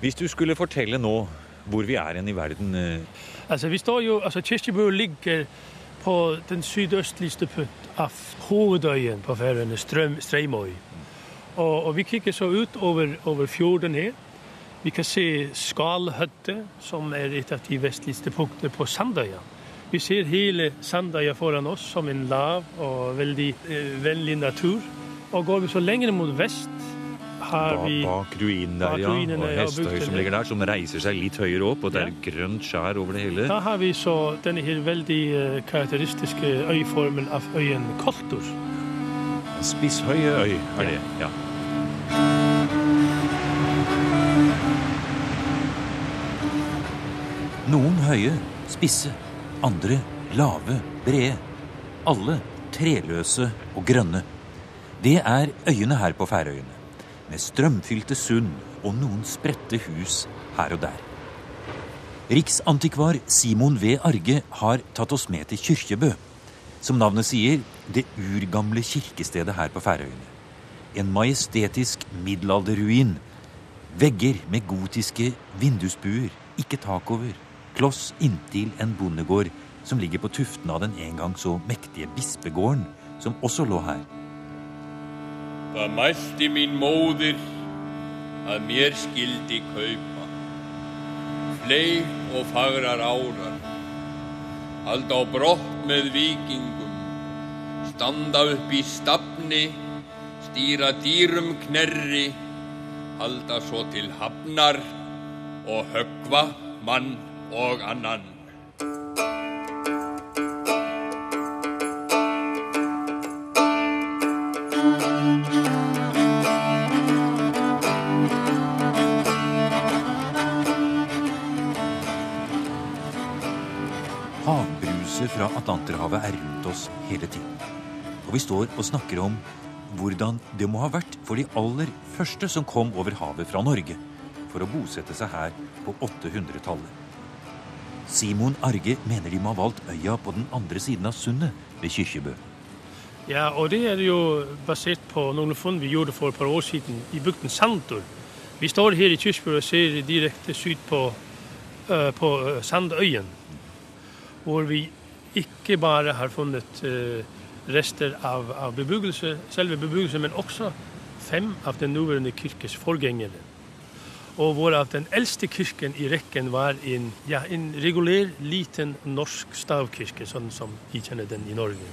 Hvis du skulle fortelle nå hvor vi er hen i verden eh, Altså, vi står jo, altså Kirkebø ligger på den sydøstligste punkt av hovedøyen på Færøyene, Streimøy. Og, og vi kikker så ut over, over fjorden her. Vi kan se Skalhøtte, som er et av de vestligste punktene på Sandøya. Vi ser hele Sandøya foran oss som en lav og veldig eh, vennlig natur. Og går vi så lenger mot vest, har vi bak ruinen der, ja. ruinene, Og ja, som ligger der, som reiser seg litt høyere opp. Og det er Ja. grønt skjær over det hele. Da har vi så denne her veldig eh, karakteristiske øyformen av øyen Koltur. Spisshøye øy er det. ja. Noen høye, spisse, andre lave, brede. Alle treløse og grønne. Det er øyene her på Færøyene. Med strømfylte sund og noen spredte hus her og der. Riksantikvar Simon V. Arge har tatt oss med til Kyrkjebø. Som navnet sier, det urgamle kirkestedet her på Færøyene. En majestetisk middelalderruin. Vegger med gotiske vindusbuer, ikke tak over. Kloss inntil en bondegård som ligger på tuften av den en gang så mektige bispegården, som også lå her. Það mælti mín móðir að mér skildi kaupa? Fleir og fagrar árar. Halda á brott með vikingum standa upp í stafni. Stýra dýrum knerri. Halda svo til hafnar og höggva mann og annan Atlanterhavet er rundt oss hele tiden. Og vi står og snakker om hvordan det må ha vært for de aller første som kom over havet fra Norge for å bosette seg her på 800-tallet. Simon Arge mener de må ha valgt øya på den andre siden av sundet ved Kyrkjebø. Ja, og det er jo basert på noen funn vi gjorde for et par år siden i bygden Sandur. Vi står her i Kyrkjebø og ser direkte syd på, uh, på eh, Sandøyen, hvor vi ikke bare har funnet eh, rester av, av bebyggelse, selve bebyggelsen, men også fem av den nåværende kirkes forgjengere. Og hvorav den eldste kirken i rekken var en, ja, en regulær, liten norsk stavkirke, sånn som vi kjenner den i Norge.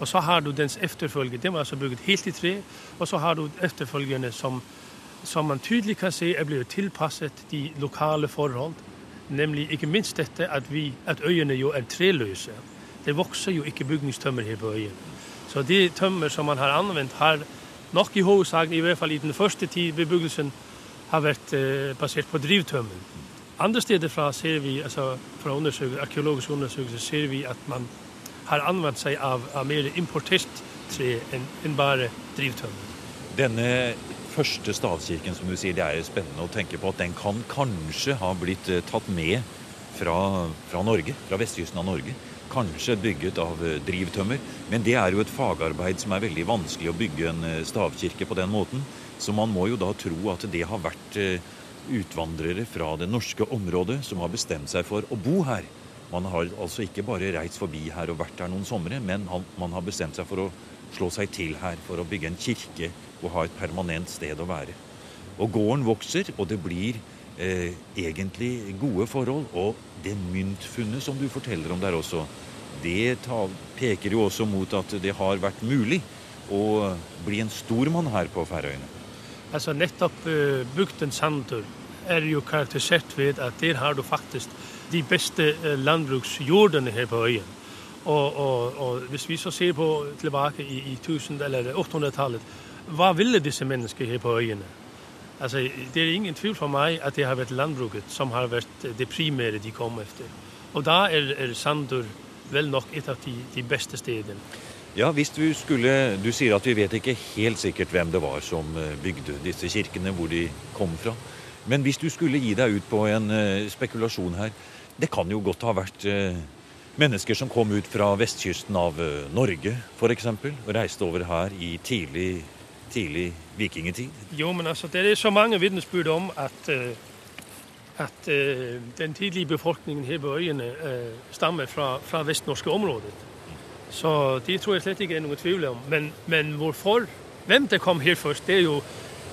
Og så har du dens etterfølger. den var altså bygget helt i tre, og så har du etterfølgerne som, som man tydelig kan se er blitt tilpasset de lokale forhold, nemlig ikke minst dette at, vi, at øyene jo er treløse. Det vokser jo ikke bygningstømmer her på øyen. Så de tømmer som man har anvendt har nok i hovedsaken, i hvert fall i den første tid bebyggelsen, har vært eh, basert på drivtømmen. Andre steder fra ser vi, altså fra undersøkelser, arkeologiske undersøkelser, ser vi at man har anvendt seg av, av mer importert tre enn enn bare drivtømmen. Denne første stavkirken, som du sier, det er spennende å tenke på at den kan kanskje ha blitt eh, tatt med fra, fra Norge, fra vestkysten av Norge. Kanskje bygget av eh, drivtømmer. Men det er jo et fagarbeid som er veldig vanskelig å bygge en eh, stavkirke på den måten. Så man må jo da tro at det har vært utvandrere fra det norske området som har bestemt seg for å bo her. Man har altså ikke bare reist forbi her og vært her noen somre, men man har bestemt seg for å slå seg til her for å bygge en kirke og ha et permanent sted å være. Og gården vokser, og det blir eh, egentlig gode forhold. Og det myntfunnet som du forteller om der også, det ta, peker jo også mot at det har vært mulig å bli en stormann her på Færøyene. Altså nettopp uh, bygden Sandur er jo karakterisert ved at der har du faktisk de beste uh, landbruksjordene her på øyen. Og, og, og hvis vi så ser på tilbake i, i 800-tallet, hva ville disse menneskene her på øyene? Altså, det er ingen tvil for meg at det har vært landbruket som har vært det primære de kom efter. Og da er, er Sandur vel nok et av de, de beste stedene. Ja, hvis du skulle Du sier at vi vet ikke helt sikkert hvem det var som eh, bygde disse kirkene, hvor de kom fra. Men hvis du skulle gi deg ut på en eh, spekulasjon her Det kan jo godt ha vært eh, mennesker som kom ut fra vestkysten av eh, Norge, f.eks., og reiste over her i tidlig, tidlig vikingetid. Jo, men altså, det er så mange vitnesbyrd om at, eh, at uh, den tidlige befolkningen her på øyene stammer fra, fra vestnorske områder. Så det tror jeg slett ikke er noen tvil om. Men, men hvorfor, hvem det kom her først, det er jo,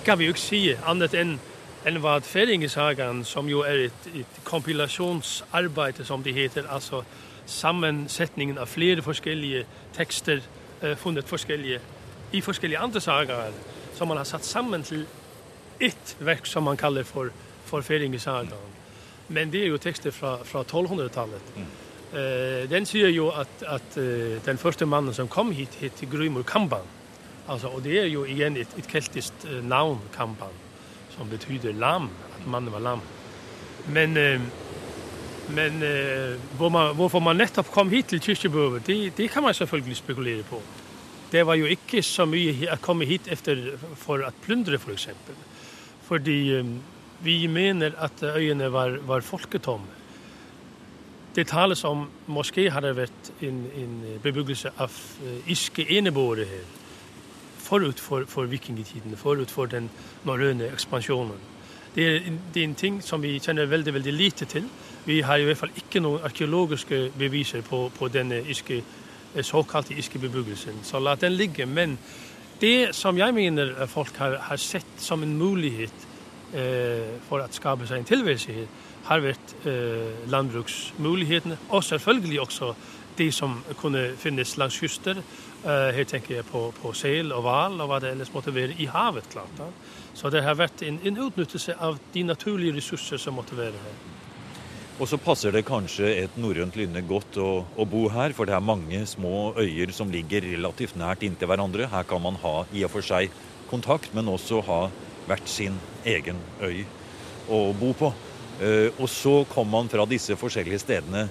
kan vi jo ikke si annet enn enn hva Færingesagaen, som jo er et, et kompilasjonsarbeid, som det heter, altså sammansättningen av flera forskliga texter eh funnet forskliga i forskliga andra sagar som man har satt samman till ett verk som man kallar för för Färingesagan. Men det är ju texter från från 1200-talet. Eh den säger ju att att den första mannen som kom hit hit hette Grymur Kamban. Alltså och det är ju igen ett ett keltiskt namn Kamban som betyder lam, att mannen var lam. Men eh men uh, hvor man, hvorfor man nettopp kom hit til Kyrkjebøver, det, det kan man selvfølgelig spekulere på. Det var jo ikke så mye å komme hit efter for å plundre, for eksempel. Fordi um, vi mener at øyene var, var folketomme. Det tales om måske har det vært en, en bebyggelse av uh, iske eneboere her. Forut for, for vikingetiden, forut for den norrøne ekspansjonen. Det er, en, ting som vi kjenner veldig, veldig lite til. Vi har i hvert fall ikke noen arkeologiske beviser på, på denne iske, eh, såkalte iske bebyggelsen. Så la den ligge. Men det som jeg mener folk har, har sett som en mulighet eh, for å skape seg en tilværelse her, har vært eh, landbruksmulighetene, og selvfølgelig også det som kunne finnes langs kyster. Eh, her tenker jeg på, på sel og val, og hva det ellers måtte være i havet, klart. Da. Så det har vært en, en utnyttelse av de naturlige ressurser som måtte være her. Og så passer det kanskje et norrønt lynne godt å, å, bo her, for det er mange små øyer som ligger relativt nært inntil hverandre. Her kan man ha i og for seg kontakt, men også ha hvert sin egen øy å bo på. Eh, og så kom man fra disse forskjellige stedene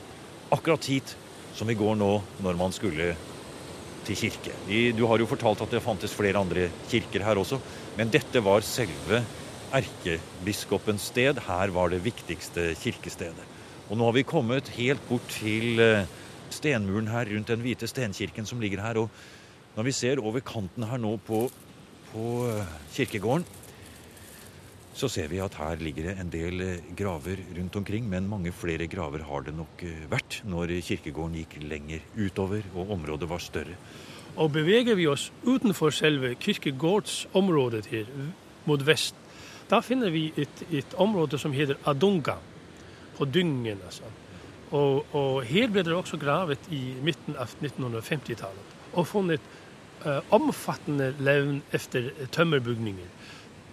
akkurat hit som vi går nå når man skulle til kirke. Du har jo fortalt at det fantes flere andre kirker her også, men dette var selve erkebiskopens sted. Her var det viktigste kirkestedet. Og nå har vi kommet helt bort til eh, stenmuren her rundt den hvite stenkirken som ligger her. Og når vi ser over kanten her nå på, på eh, kirkegården, så ser vi at her ligger det en del eh, graver rundt omkring, men mange flere graver har det nok eh, vært når kirkegården gikk lenger utover og området var større. Og beveger vi oss utenfor selve kirkegårdsområdet her, mot vest, da finner vi et, et område som heter Adunga, på Dyngen. Altså. Og, og her ble det også gravet i midten av 1950-tallet, og funnet uh, omfattende levn etter tømmerbygninger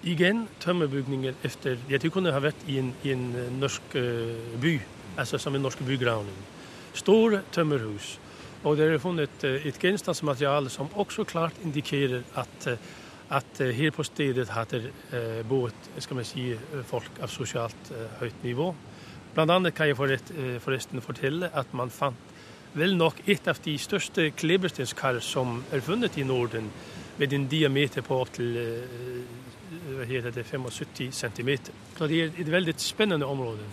igen tømmerbygninger etter ja, De kunne ha vært i en, i en eh, norsk uh, by, altså som en norsk bygravning. Store tømmerhus. Og det er funnet uh, et gjenstandsmateriale som også klart indikerer at, at her på stedet hadde boet, skal si, folk av sosialt høyt nivå. Blant annet kan jeg forrest, forresten fortelle at man fant vel nok et av de største kleberstenskar som er funnet i Norden, med en diameter på opp til heter det, 75 cm. Så det er et veldig spennende område.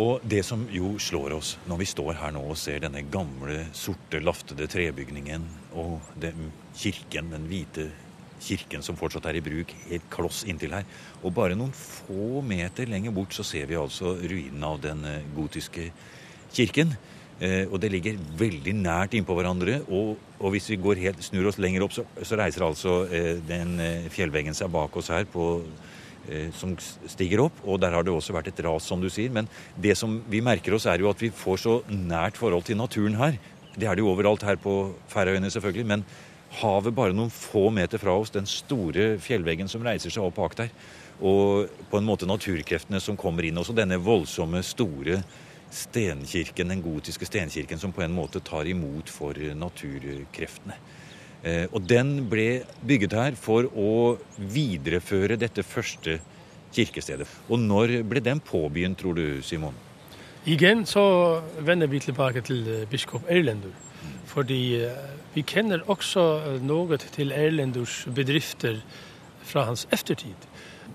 Og det som jo slår oss når vi står her nå og ser denne gamle, sorte, laftede trebygningen og den kirken, den hvite kirken som fortsatt er i bruk, helt kloss inntil her. Og bare noen få meter lenger bort så ser vi altså ruinen av den eh, gotiske kirken. Eh, og det ligger veldig nært innpå hverandre. Og, og hvis vi helt, snur oss lenger opp, så, så reiser altså eh, den eh, fjellveggen seg bak oss her på, som stiger opp. Og der har det også vært et ras, som du sier. Men det som vi merker oss, er jo at vi får så nært forhold til naturen her. Det er det jo overalt her på Færøyene, selvfølgelig. Men havet bare noen få meter fra oss, den store fjellveggen som reiser seg opp bak der. Og på en måte naturkreftene som kommer inn. Også denne voldsomme, store stenkirken, den gotiske stenkirken som på en måte tar imot for naturkreftene. Eh, og den ble bygget her for å videreføre dette første kirkestedet. Og når ble den påbegynt, tror du, Simon? Igen så vender vi tilbake til eh, biskop Erlendur. Fordi eh, vi kjenner også noe til Erlendurs bedrifter fra hans eftertid.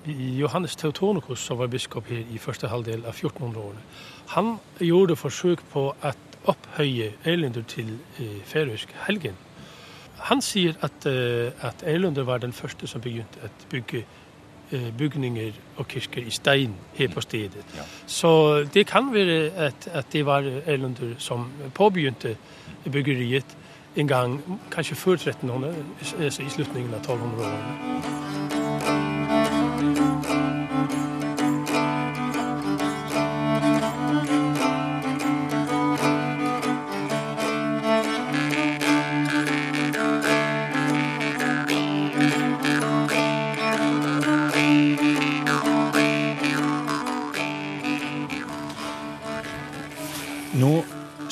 Johannes Teutonicus, som var biskop her i første halvdel av 1400-årene, han gjorde forsøk på å opphøye Erlendur til eh, færøysk helgen. Han sier at, eh, at Erlendur var den første som begynte å bygge eh, bygninger og kirker i stein her på stedet. Ja. Så det kan være at, at det var Eilunder som påbegynte byggeriet en gang, kanskje før 1300, altså i slutningen av 1200-årene.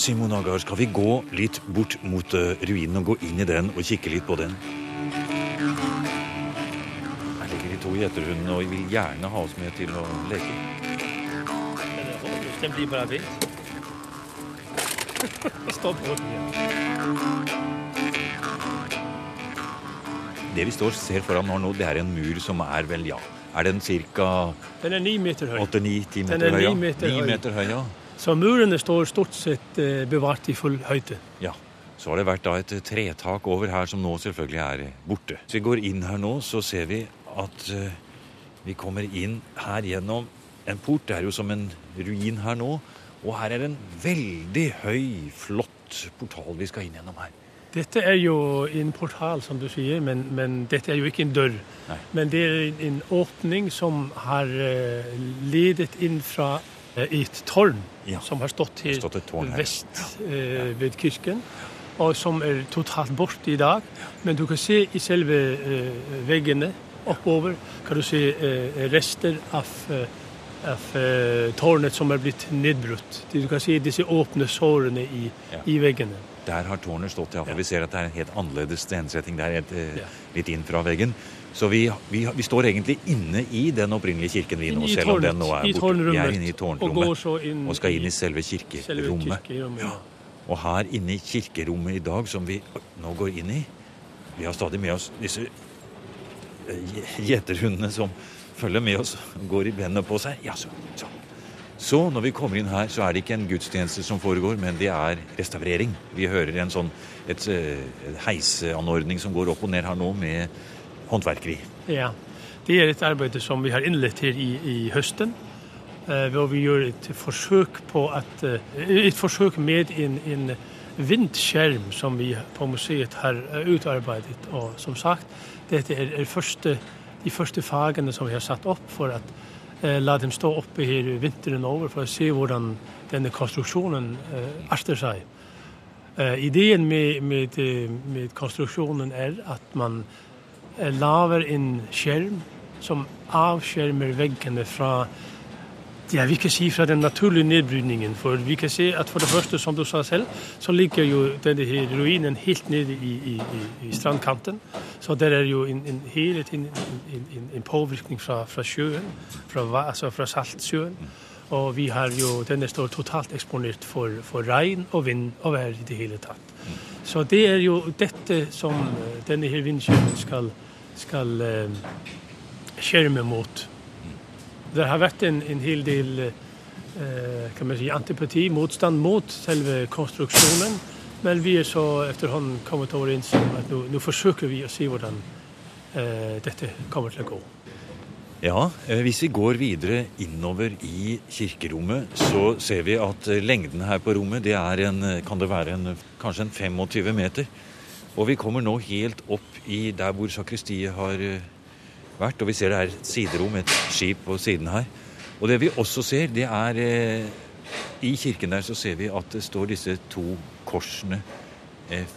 Simon Agar, skal vi gå litt bort mot uh, ruinen og gå inn i den og kikke litt på den? Her ligger de to gjeterhundene og vil gjerne ha oss med til å leke. Det blir bare fint. Stopp Det vi står ser foran nå, det er en mur som er vel, ja Er den ca. Den er ni meter høy. 8-9 meter høy? Meter, ni meter høy, ja. Så murene står stort sett eh, bevart i full høyde. Ja. Så har det vært da et tretak over her som nå selvfølgelig er borte. Hvis vi går inn her nå, så ser vi at vi kommer inn her gjennom en port. Det er jo som en ruin her nå. Og her er en veldig høy, flott portal vi skal inn gjennom her. Dette er jo en portal, som du sier, men, men dette er jo ikke en dør. Nei. Men det er en åpning som har ledet inn fra i et tårn ja. som har stått her, stått her. vest eh, ved kirken, og som er totalt borte i dag. Men du kan se i selve eh, veggene oppover kan du se eh, rester av, eh, av eh, tårnet som er blitt nedbrutt. Du kan se disse åpne sårene i, ja. i veggene. Der har tårnet stått, ja. For ja. vi ser at det er en helt annerledes stensetting der, et, eh, litt inn fra veggen. Så vi, vi, vi, står egentlig inne i den opprinnelige kirken vi nå, selv om den nå er borte. Vi er inne i tårnrommet og, inn, og skal inn i selve kirkerommet. Selve ja. Og her inne i kirkerommet i dag, som vi nå går inn i Vi har stadig med oss disse eh, gjeterhundene som følger med oss, går i bena på seg. Ja, så, så. Så når vi kommer inn her, så er det ikke en gudstjeneste som foregår, men det er restaurering. Vi hører en sånn et, et eh, heiseanordning som går opp og ned her nå med håndverkeri. Ja, det er et arbeid som vi har innlett her i, i høsten. Uh, hvor vi gjør et forsøk at uh, et forsøk med en, en vindskjerm som vi på museet har utarbeidet. Og som sagt, dette er, første, de første fagene som vi har satt opp for uh, la dem stå oppe her vinteren over for å se hvordan denne konstruksjonen arter seg. Ideen med, med, med konstruksjonen er at man Eh, laver en skjerm som avskjermer veggene fra ja, vi kan si fra den naturlige nedbrytningen. For vi kan se at for det første, som du sa selv, så ligger jo denne her ruinen helt nede i, i, i, strandkanten. Så der er jo en, en tiden en, en, en påvirkning fra, fra sjøen, fra, altså fra saltsjøen. Og vi har jo, denne står totalt eksponert for, for regn og vind og vær i det hele tatt. Så det er jo dette som eh, denne her vindskjermen skal skal eh, skjerme mot. Det har vært en, en hel del eh, kan man si, antipati, motstand mot selve konstruksjonen. Men vi er så etterhånd kommet overens om at nå, forsøker vi å si hvordan eh, dette kommer til å gå. Ja, hvis vi går videre innover i kirkerommet, så ser vi at lengden her på rommet det er en, kan det være en, kanskje en 25 meter. Og vi kommer nå helt opp i der hvor sakristiet har eh, vært. Og vi ser det er et siderom, et skip på siden her. Og det vi også ser, det er eh, I kirken der så ser vi at det står disse to korsene eh,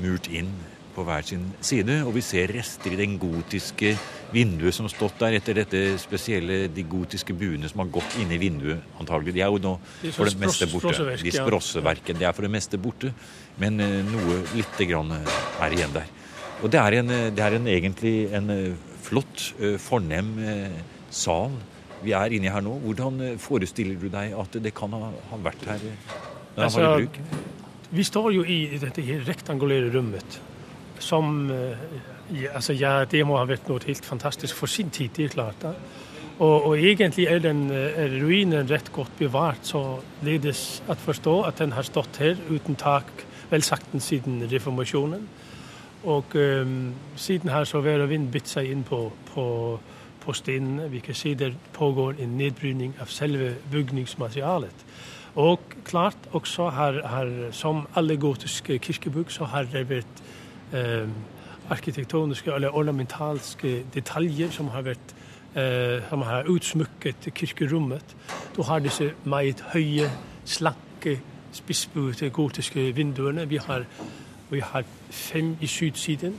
murt inn på hver sin side. Og vi ser rester i den gotiske vinduet som har stått der etter dette spesielle, de gotiske buene som har gått inn i vinduet, antagelig. De er jo nå for det meste borte. De sprosseverkene. De er for det meste borte. Men uh, noe lite grann er igjen der. Og det er, en, det er en, egentlig en flott, fornem sal vi er inni her nå. Hvordan forestiller du deg at det kan ha, vært her altså? Vi står jo i dette rektangulære rommet som eh, ja, altså, ja, det må ha vært noe helt fantastisk for sin tid, det er klart. Da. Og, og egentlig er, den, eh, er ruinen rett godt bevart, så ledes at forstå at den har stått her uten tak vel saktens siden reformasjonen. Og um, siden har så vær og vind bitt seg inn på, på, på stenene. Vi kan se det pågår en nedbryning av selve bygningsmaterialet. Og klart også har, har som alle gotiske kirkebygg så har det vært eh, arkitektoniske eller ornamentalske detaljer som har vært eh, som har utsmykket kirkerommet. Du har disse meget høye, slanke, spissbuete gotiske vinduene. Vi har, vi har fem i sydsiden.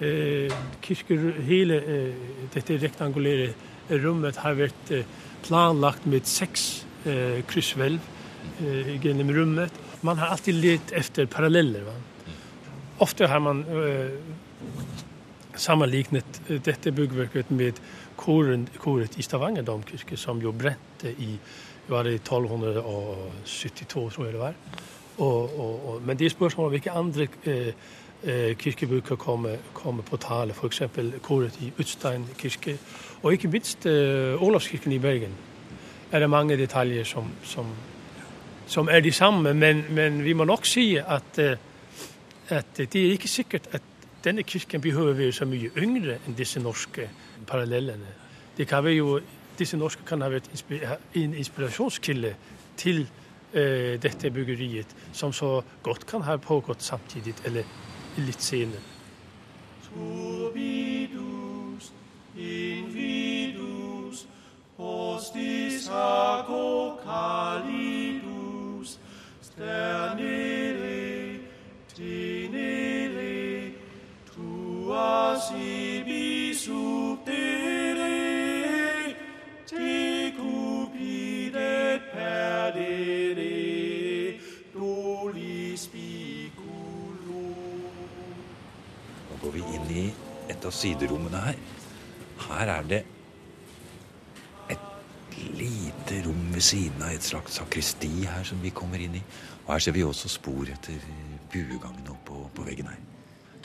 Eh, kirker, hele eh, dette rektangulære rommet har vært planlagt med seks kryssvelv eh, gjennom rummet. Man har alltid lett etter paralleller. Va? Ofte har man eh, sammenlignet eh, dette byggverket med koret i Stavanger domkirke, som jo brente i var det 1272, tror jeg det var. Og, og, og, men det er spørsmål om hvilke andre eh, eh, kirkebygg kan komme, komme på tale, f.eks. koret i Utstein kirke, og ikke minst eh, Olavskirken i Bergen. Er det mange detaljer som, som, som er de samme, men, men, vi må nok si at, eh, at det er ikke sikkert at denne kirken behøver være så mye yngre enn disse norske parallellene. Det kan være jo, disse norske kan ha vært en inspirasjonskilde til uh, dette byggeriet, som så godt kan ha pågått samtidig, eller litt senere. Turbidus invidus hostis ago calidus sternere går vi inn i et av siderommene her. Her er det et lite rom ved siden av et slags sakristi her som vi kommer inn i. Og her ser vi også spor etter buegangen opp på, på veggen her.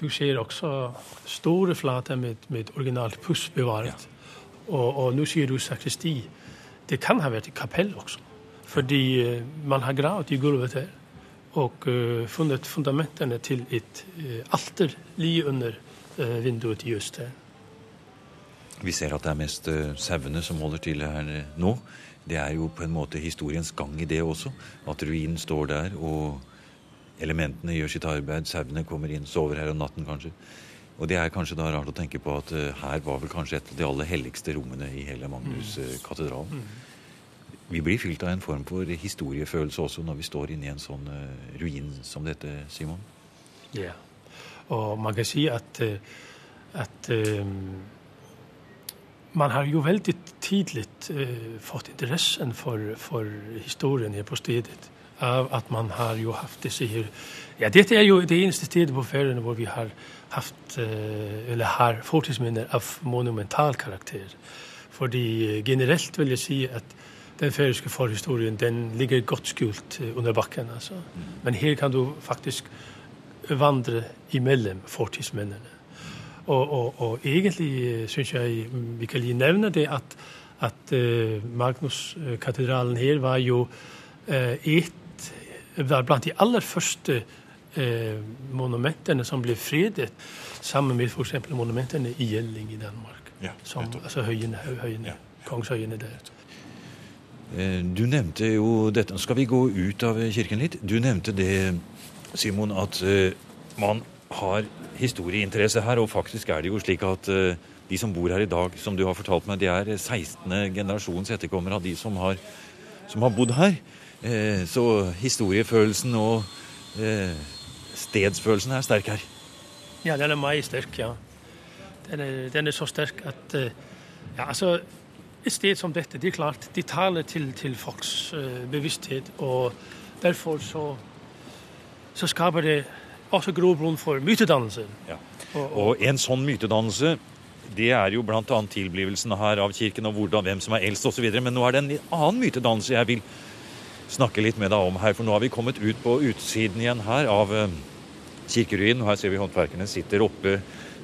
Du ser også store flater med, med originalt puss bevaret. Ja. Og, og nå sier du sakristi. Det kan ha vært et kapell også. Fordi eh, man har gravet i gulvet her og uh, funnet fundamentene til et uh, alter like under uh, vinduet i øst her. Vi ser at det er mest sauene som holder til her nå. Det er jo på en måte historiens gang i det også. At ruinen står der, og elementene gjør sitt arbeid. Sauene kommer inn, sover her om natten kanskje. Og det er kanskje da rart å tenke på at uh, her var vel kanskje et av de aller helligste rommene i hele Magnus-katedralen. Vi blir fylt av en form for historiefølelse også når vi står inne i en sånn uh, ruin som dette, Simon. Ja. Og man kan si at, eh, at eh, man har jo veldig tidlig uh, fått interessen for, for historien her på stedet. Av at man har jo haft disse her Ja, dette er jo det eneste stedet på Færøyene hvor vi har haft, eh, eller har fortidsminner av monumental karakter. Fordi eh, generelt vil jeg si at den færøyske forhistorien den ligger godt skjult eh, under bakken. Altså. Men her kan du faktisk vandre imellom fortidsminnene. Og, og, og egentlig syns jeg vi kan nevne det at, at Magnus-katedralen her var jo et var blant de aller første eh, monumentene som ble fredet, sammen med f.eks. monumentene i Gjelling i Danmark. Ja, som, altså høyene, høyene Ja. kongshøyene der. Eh, Du nevnte jo dette Skal vi gå ut av kirken litt? Du nevnte det, Simon, at eh, man har historieinteresse her. Og faktisk er det jo slik at eh, de som bor her i dag, som du har fortalt meg, de er 16. generasjons etterkommere av de som har, som har bodd her. Eh, Så historiefølelsen og eh, stedsfølelsen er sterk her. Ja, den er meget sterk, ja. Den er, den er så sterk at eh, ja, altså, et sted som dette, det er klart, de taler til, til folks bevissthet, og derfor så, så skaper det også grobunn for mytedannelse. Ja. Og, og, Og en sånn mytedannelse det er jo bl.a. tilblivelsen her av kirken og hvordan, hvem som er eldst osv. Men nå er det en annen mytedannelse jeg vil snakke litt med deg om her. For nå har vi kommet ut på utsiden igjen her av eh, kirkeruinen. Her ser vi håndverkerne sitter oppe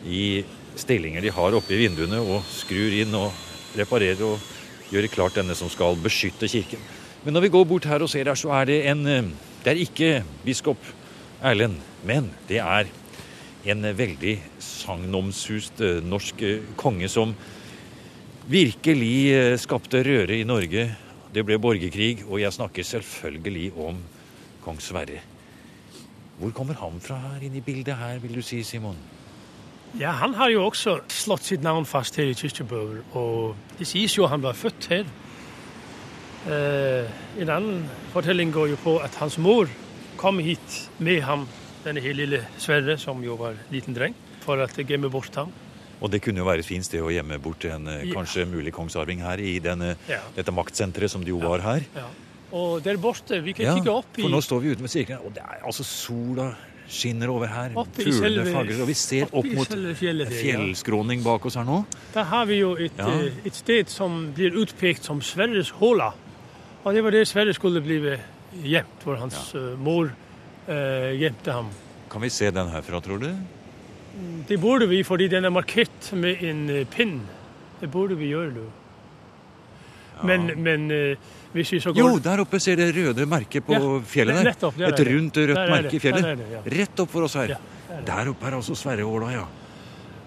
i stillinger de har oppe i vinduene og skrur inn og reparerer og gjør klart denne som skal beskytte kirken. Men når vi går bort her og ser her, så er det en eh, Det er ikke biskop Erlend, men det er en veldig sagnomsust eh, norsk konge som virkelig skapte røre i Norge. Det ble borgerkrig, og jeg snakker selvfølgelig om kong Sverre. Hvor kommer han fra her inn i bildet her, vil du si, Simon? Ja, han har jo også slått sitt navn fast her i Kirkebøl, og det sies jo han var født her. Eh, en annen fortelling går jo på at hans mor kom hit med ham, denne her lille Sverre, som jo var liten dreng, for at gemme bort ham. Og det kunne jo være et fint sted å gjemme bort en eh, kanskje mulig kongsarving her i denne, Ja. dette maktsenteret som det jo var her. Ja. Og der borte, vi kan Ja, kikke opp i, for nå står vi ute med sirkelen, og det er altså sola skinner over her. Fuglene fagrer, og vi ser opp mot fjellskråning bak oss her nå. Der har vi jo et, Ja. eh, et sted som blir utpekt som Sverres håla. Og det var der Sverre skulle bli gjemt, hvor hans ja. mor eh, gjemte ham. Kan vi se den herfra, tror du? Det burde vi, fordi den er markert med en eh, pinn. Det burde vi gjøre, du. Men, men eh, hvis vi så går... Jo, der oppe ser det røde merket på Ja, fjellet der. nettopp, der er Et rundt rødt er merke i fjellet. det, ja. Rett opp for oss her. Ja, der er. Der oppe er altså Sverreåla, ja.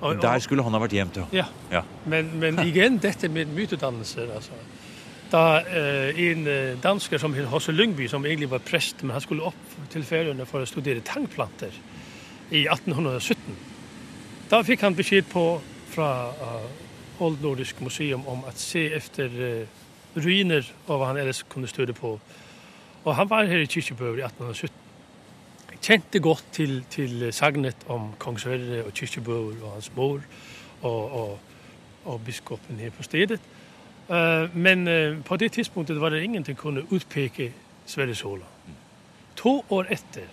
Og- og- Der skulle han ha vært gjemt, ja. Ja, ja. men, men igjen dette med mytedannelser. Altså. Da eh, en eh, dansker som het Hosse Lyngby, som egentlig var prest, men han skulle opp til Færøyene for å studere tangplanter i 1817. Da fikk han beskjed på fra uh, Old Nordisk Museum om å se etter uh, ruiner og hva han ellers kunne støte på. Og han var her i Kirkebø i 1817. Kjente godt til, til sagnet om kong Sverre og Kyrkjebøver og hans mor og, og, og biskopen her på stedet. Uh, men uh, på det tidspunktet var det ingen som kunne utpeke Sverre håla. To år etter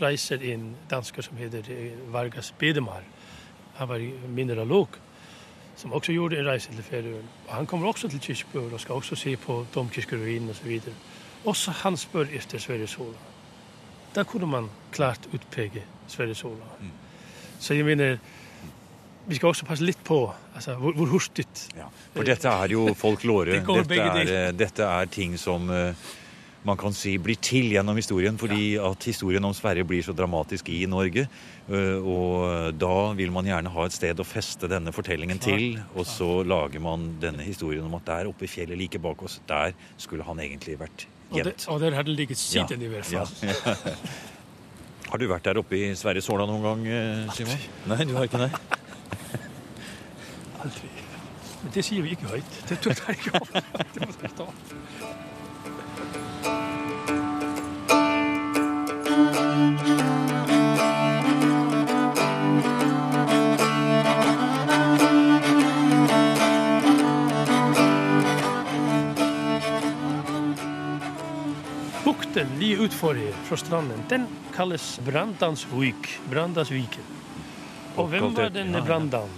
reiser en dansker som heter eh, Vargas Bedemar. Han var mineralog, som også gjorde en reise til Færøyene. Og han kommer også til Kyrkjebøver og skal også se på domkirkeruinen osv. Også han spør etter Sverres håla. Da kunne man klart utpeke Sverres håla. Så jeg mener, vi skal også passe litt på altså, hvor, hvor hurtig Ja, for dette er jo folklore. Det Dette er, eh, dette er ting som eh, man kan si blir til gjennom historien, fordi at historien om Sverre blir så dramatisk i Norge. eh, Og da vil man gjerne ha et sted å feste denne fortellingen til, og så lager man denne historien om at der oppe i fjellet like bak oss, der skulle han egentlig vært Og, gjemt. og der har det ligget siden i hvert fall. Ja. Har du vært der oppe i Sverre Såla noen gang, eh, Simon? Nei, du har ikke det? Aldri. Men det sier vi ikke høyt. Det tør jeg ikke. Det må jeg ta. Bukten lige utfor her, fra stranden, den kalles Brandansvik, Brandasviken. Og hvem var denne. Brandan?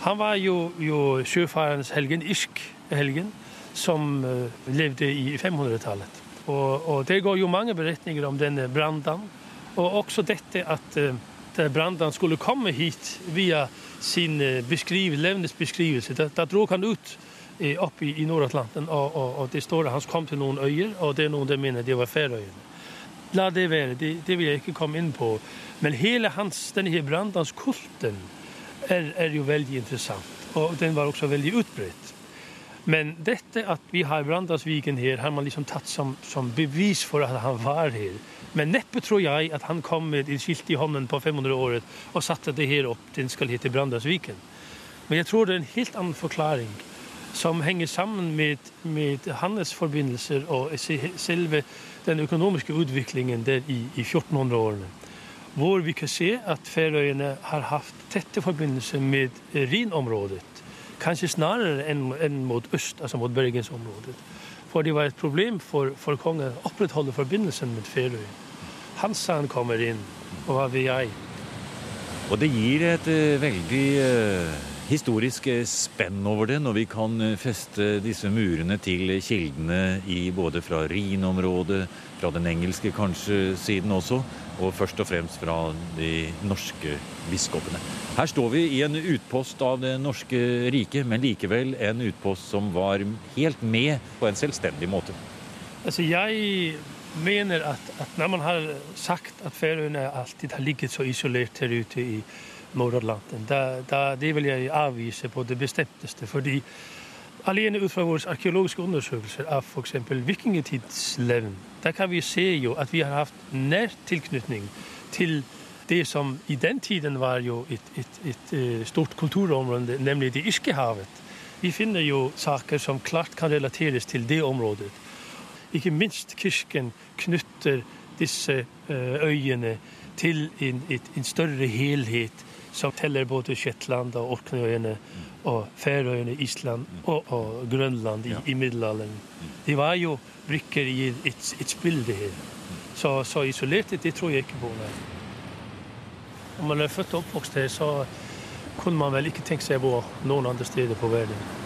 Han var jo, jo sjøfarens helgen, irsk helgen, som eh, levde i 500-tallet. Og, og det går jo mange beretninger om denne brannen. og også dette at uh, skulle komme hit via sin uh, beskriv. Da, da drog han ut eh, opp i, i Nord-Atlanten, og, og, og det står at han kom til noen øyer, og det er noen der mener det var Færøyene. La det være, det, det vil jeg ikke komme inn på. Men hele hans, denne her Brandanskulten er, er jo veldig interessant, og den var også veldig utbredt. Men dette at vi har Brandasviken her, har man liksom tatt som, som bevis for at han var her. Men neppe tror jeg at han kom med et skilt i hånden på 500-året og satte det her opp, den skal hete Brandasviken. Men jeg tror det er en helt annen forklaring som henger sammen med, med handelsforbindelser og selve den økonomiske utviklingen der i, i 1400-årene. Hvor vi kan se at Færøyene har haft tette forbindelser med eh, Rinområdet. Kanskje snarere enn enn mot øst, altså mot Bergensområdet. For det var et problem for, for kongen å opprettholde forbindelsen med Færøyene. Hansan kommer inn, og hva vil jeg? Og det gir et eh, veldig eh, historisk eh, spenn over det, når vi kan eh, feste disse murene til kildene i både fra Rhin-området, fra den engelske kanskje siden også, og først og fremst fra de norske biskopene. Her står vi i en utpost av det norske riket, men likevel en utpost som var helt med på en selvstendig måte. Altså, jeg mener at, at når man har sagt at Færøyene alltid har ligget så isolert her ute i Nord-Atlanten, da, da, det vil jeg avvise på det bestemteste, fordi Alene ut fra våre arkeologiske undersøkelser av for eksempel vikingetidsleven, der kan vi se jo at vi har haft nær tilknytning til det som i den tiden var jo et, et, et, et stort kulturområde, nemlig det irske havet. Vi finner jo saker som klart kan relateres til det området. Ikke minst kirken knytter disse øyene til en, et, en større helhet som teller både Shetland og Orknøyene og Færøyene, Island og, og Grønland i, ja. i middelalderen. Det var jo brikker i et, et spill, det her. Så, så isolerte, det tror jeg ikke på. Nei. Om man er født og oppvokst her, så kunne man vel ikke tenke seg å bo noen andre steder på verden.